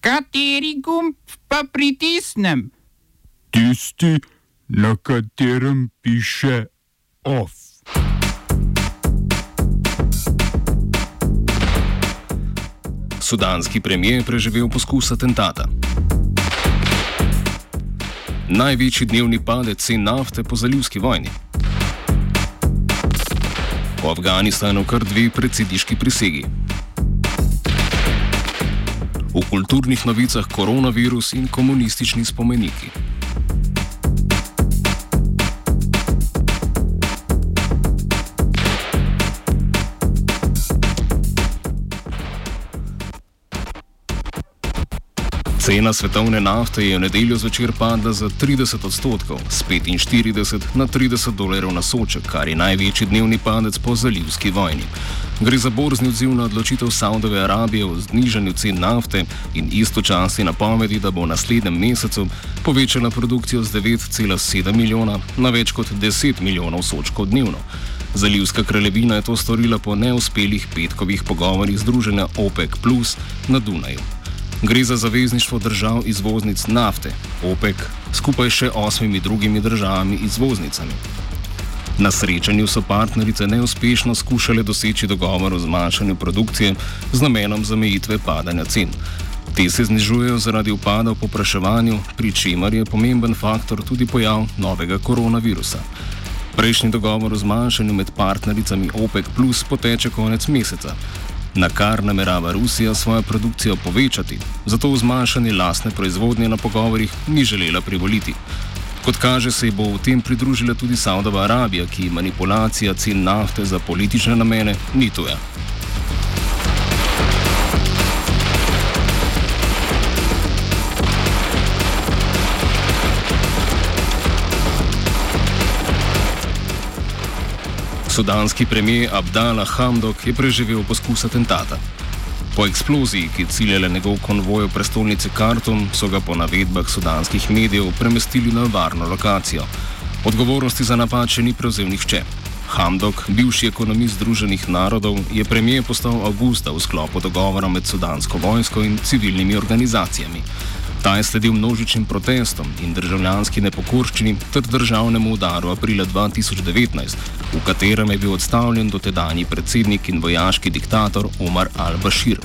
Kateri gumb pa pritisnem? Tisti, na katerem piše OF. Sudanski premijer je preživel poskus atentata. Največji dnevni padec cen nafte po zalivski vojni. V Afganistanu kar dve predsedniški prisegi. V kulturnih novicah koronavirus in komunistični spomeniki. Cena svetovne nafte je v nedeljo zvečer padla za 30 odstotkov, z 45 na 30 dolarjev na soček, kar je največji dnevni padec po zalivski vojni. Gre za borzni odziv na odločitev Saudove Arabije o znižanju cen nafte in istočasni napovedi, da bo v naslednjem mesecu povečala produkcijo z 9,7 milijona na več kot 10 milijonov sočkov dnevno. Zalivska kraljevina je to storila po neuspelih petkovih pogovorih Združenja OPEC Plus na Dunaju. Gre za zavezništvo držav izvoznic nafte, OPEC, skupaj še osmimi drugimi državami izvoznicami. Na srečanju so partnerice neuspešno skušale doseči dogovor o zmanjšanju produkcije z namenom zamejitve padanja cen. Te se znižujejo zaradi upada v popraševanju, pri čemer je pomemben faktor tudi pojav novega koronavirusa. Prejšnji dogovor o zmanjšanju med partnericami OPEC Plus poteče konec meseca na kar namerava Rusija svojo produkcijo povečati, zato v zmanjšanje lastne proizvodnje na pogovorih ni želela privoliti. Kot kaže, se bo v tem pridružila tudi Saudova Arabija, ki manipulacija cen nafte za politične namene ni tuja. Sudanski premijer Abdallah Hamdok je preživel poskus atentata. Po eksploziji, ki je ciljala njegov konvoj v prestolnici Khartoum, so ga po navedbah sudanskih medijev premestili na varno lokacijo. Odgovornosti za napad še ni prevzel nihče. Hamdok, bivši ekonomist Združenih narodov, je premijer postal avgusta v sklopu dogovora med sudansko vojsko in civilnimi organizacijami. Ta je sledil množičnim protestom in državljanski nepokorščini ter državnemu udaru aprila 2019, v katerem je bil odstavljen dotedanji predsednik in vojaški diktator Omar al-Bashir.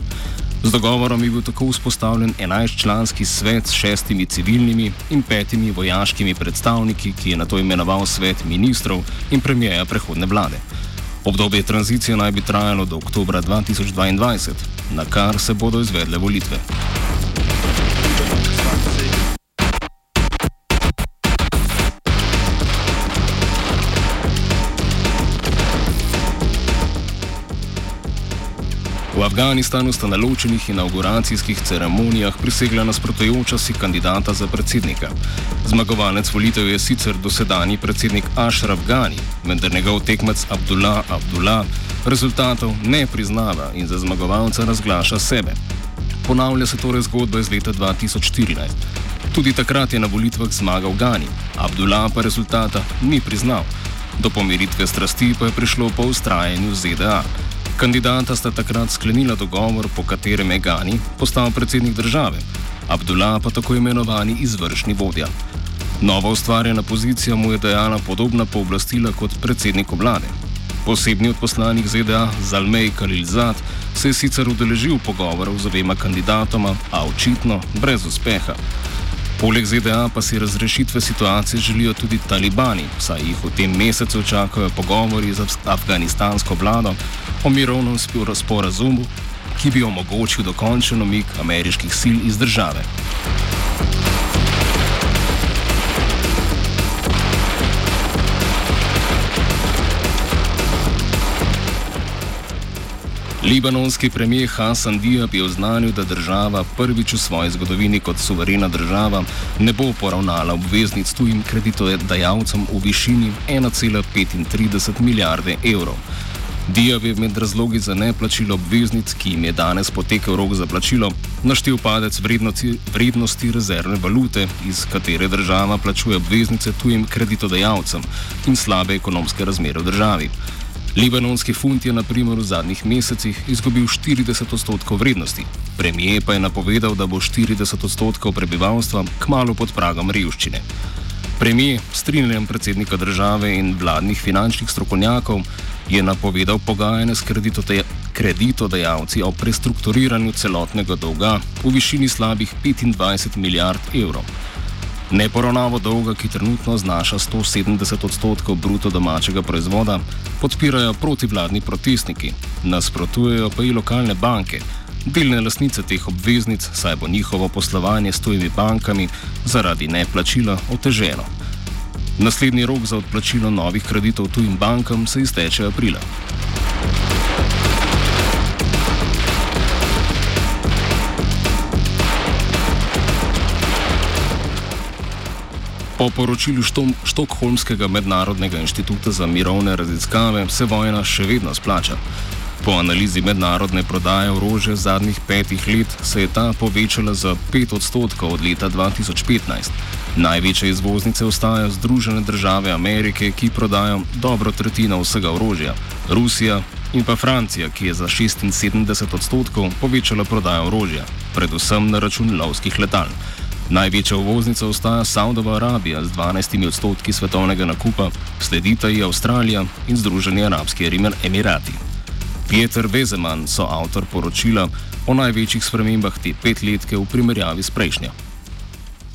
Z dogovorom je bil tako vzpostavljen 11-članski svet s šestimi civilnimi in petimi vojaškimi predstavniki, ki je na to imenoval svet ministrov in premijeja prehodne vlade. Obdobje tranzicije naj bi trajalo do oktobra 2022, na kar se bodo izvedle volitve. Afganistanu sta na ločenih inauguracijskih ceremonijah prisegla nasprotujoča si kandidata za predsednika. Zmagovalec volitev je sicer dosedani predsednik Ashraf Ghani, vendar njegov tekmec Abdullah Abdullah rezultatov ne priznava in za zmagovalca razglaša sebe. Ponavlja se torej zgodba iz leta 2014. Tudi takrat je na volitvah zmagal Ghani, Abdullah pa rezultata ni priznal. Do pomiritve strasti pa je prišlo po ustrajanju ZDA. Kandidata sta takrat sklenila dogovor, po katerem je Gani postal predsednik države, Abdullah pa tako imenovani izvršni vodja. Nova ustvarjena pozicija mu je dajala podobna pooblastila kot predsedniku vlade. Posebni odposlanik ZDA Zalmej Kalilzad se je sicer udeležil pogovorov z obema kandidatoma, a očitno brez uspeha. Poleg ZDA pa si razrešitve situacije želijo tudi talibani, saj jih v tem mesecu čakajo pogovori z afganistansko vlado o mirovnem sporazumu, ki bi omogočil dokončen umik ameriških sil iz države. Libanonski premijer Hasan Diab je oznanil, da država prvič v svoji zgodovini kot suverena država ne bo poravnala obveznic tujim kreditodajalcem v višini 1,35 milijarde evrov. Diab je med razlogi za neplačilo obveznic, ki jim je danes potekel rok za plačilo, naštel padec vrednosti, vrednosti rezervne valute, iz katere država plačuje obveznice tujim kreditodajalcem in slabe ekonomske razmere v državi. Libanonski funt je na primer v zadnjih mesecih izgubil 40 odstotkov vrednosti. Premijer pa je napovedal, da bo 40 odstotkov prebivalstva kmalo pod pragom revščine. Premijer, strinjanjem predsednika države in vladnih finančnih strokovnjakov, je napovedal pogajanje s kreditodajalci o prestrukturiranju celotnega dolga v višini slabih 25 milijard evrov. Neporavnavo dolga, ki trenutno znaša 170 odstotkov bruto domačega proizvoda, podpirajo protivladni protestniki, nasprotujejo pa i lokalne banke, delne lasnice teh obveznic, saj bo njihovo poslovanje s tujimi bankami zaradi neplačila oteženo. Naslednji rok za odplačilo novih kreditov tujim bankam se izteče aprila. Po poročilu Štokholmskega mednarodnega inštituta za mirovne raziskave se vojna še vedno splača. Po analizi mednarodne prodaje orožja zadnjih petih let se je ta povečala za 5 odstotkov od leta 2015. Največje izvoznice ostajajo Združene države Amerike, ki prodajo dobro tretjino vsega orožja, Rusija in pa Francija, ki je za 76 odstotkov povečala prodajo orožja, predvsem na račun lovskih letal. Največja uvoznica ostaja Saudova Arabija z 12 odstotki svetovnega nakupa, sledita ji Avstralija in Združeni arabski emirati. Peter Vezeman so avtor poročila o največjih spremembah te petletke v primerjavi s prejšnjo.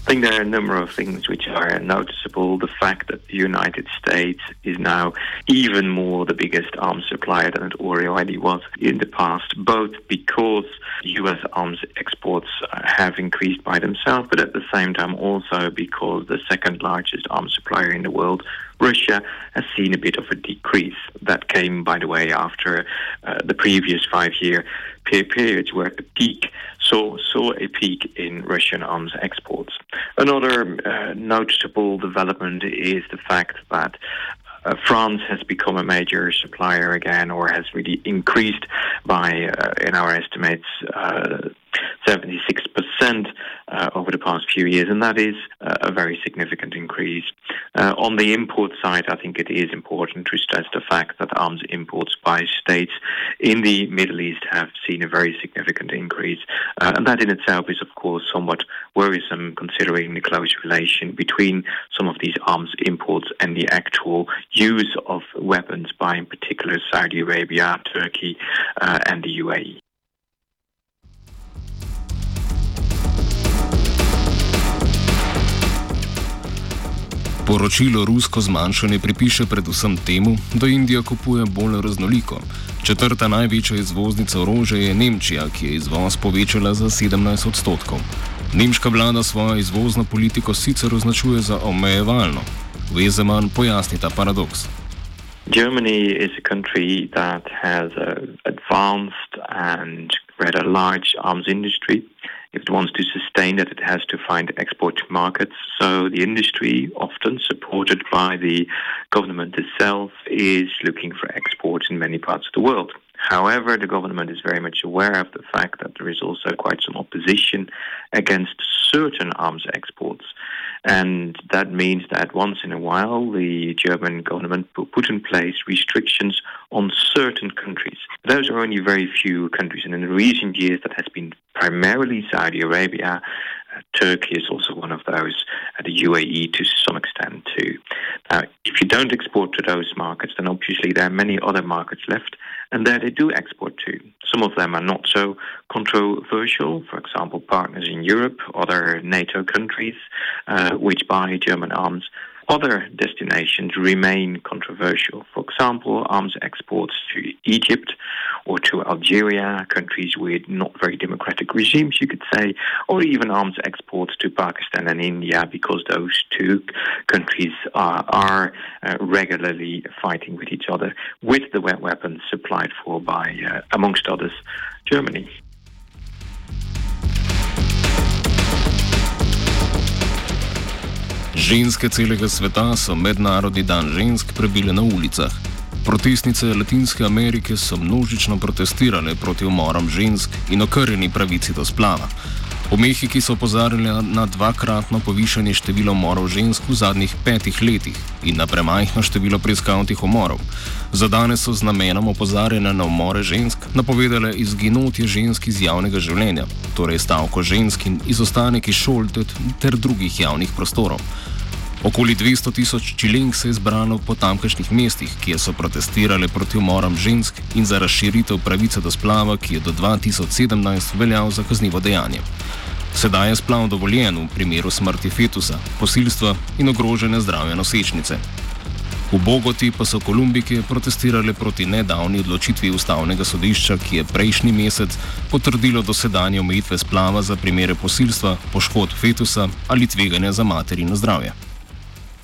I think there are a number of things which are noticeable. The fact that the United States is now even more the biggest arms supplier than it already was in the past, both because US arms exports have increased by themselves, but at the same time also because the second largest arms supplier in the world, Russia, has seen a bit of a decrease. That came, by the way, after uh, the previous five year periods where the peak saw, saw a peak in Russian arms exports. Another uh, noticeable development is the fact that uh, France has become a major supplier again, or has really increased by, uh, in our estimates, uh, 76% uh, over the past few years, and that is uh, a very significant increase. Uh, on the import side, I think it is important to stress the fact that arms imports by states in the Middle East have seen a very significant increase, and that in itself is, of somewhat worrisome considering the close relation between some of these arms imports and the actual use of weapons by, in particular, Saudi Arabia, Turkey, uh, and the UAE. Poročilo rusko zmanjšanje pripiše predvsem temu, da Indija kupuje bolj raznoliko. Četrta največja izvoznica orožja je Nemčija, ki je izvoz povečala za 17 odstotkov. Nemška vlada svojo izvozno politiko sicer označuje za omejevalno. Vezeman pojasni ta paradoks. Germany is a country that has an advanced and rather large arms industry. If it wants to sustain that, it has to find export markets. So the industry, often supported by the government itself, is looking for exports in many parts of the world. However, the government is very much aware of the fact that there is also quite some opposition against certain arms exports. And that means that once in a while, the German government put in place restrictions on certain countries. Those are only very few countries. And in recent years, that has been primarily Saudi Arabia. Uh, Turkey is also one of those, uh, the UAE to some extent too. Now, if you don't export to those markets, then obviously there are many other markets left, and there they do export to. Some of them are not so controversial, for example, partners in Europe, other NATO countries, uh, which buy German arms. Other destinations remain controversial. For example, arms exports to Egypt or to Algeria, countries with not very democratic regimes, you could say, or even arms exports to Pakistan and India, because those two countries are, are uh, regularly fighting with each other with the weapons supplied for by, uh, amongst others, Germany. Ženske celega sveta so mednarodni dan žensk prebile na ulicah. Protestnice Latinske Amerike so množično protestirale proti umorom žensk in okrjeni pravici do splava. V Mehiki so opozarjali na dvakratno povišanje števila umorov žensk v zadnjih petih letih in na premajhno število preiskavnih umorov. Za danes so z namenom opozarjanja na umore žensk napovedale izginotje žensk iz javnega življenja, torej stavko žensk in izostanek iz šol ter drugih javnih prostorov. Okoli 200 tisoč čilenk se je zbralo po tamkajšnjih mestih, kjer so protestirali proti umorom žensk in za razširitev pravice do splava, ki je do 2017 veljal za kaznivo dejanje. Sedaj je splav dovoljen v primeru smrti fetusa, posilstva in ogrožene zdravja nosečnice. V Bogoti pa so Kolumbike protestirale proti nedavni odločitvi ustavnega sodišča, ki je prejšnji mesec potrdilo dosedanje omejitve splava za primere posilstva, poškodb fetusa ali tveganja za materino zdravje.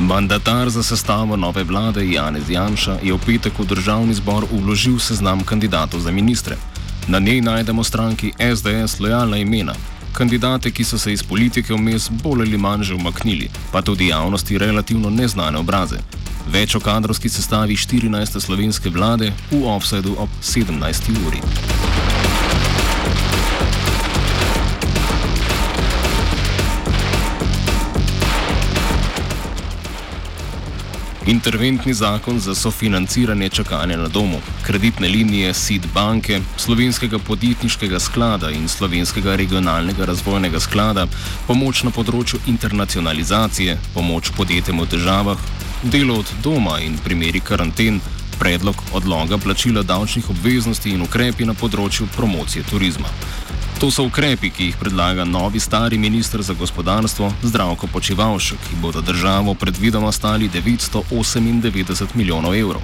Mandatar za sestavo nove vlade Janez Janša je v petek v državni zbor uložil seznam kandidatov za ministre. Na njej najdemo stranki SDS lojalna imena, kandidate, ki so se iz politike vmes bolj ali manj že umaknili, pa tudi javnosti relativno neznane obraze. Več o kadrovski sestavi 14. slovenske vlade v offsetu ob 17. uri. Interventni zakon za sofinanciranje čakanja na domu, kreditne linije SID banke, slovenskega podjetniškega sklada in slovenskega regionalnega razvojnega sklada, pomoč na področju internacionalizacije, pomoč podjetjem v težavah, delo od doma in primeri karanten, predlog odloga plačila davčnih obveznosti in ukrepi na področju promocije turizma. To so ukrepi, ki jih predlaga novi stari ministr za gospodarstvo Zdravko Počivalšek, ki bodo državo predvidoma stali 998 milijonov evrov.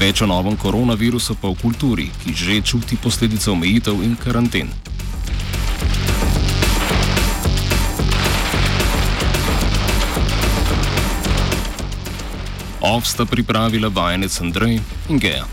Več o novem koronavirusu pa v kulturi, ki že čuti posledice omejitev in karanten. Ovsta pripravila vajenec Andrej in Geja.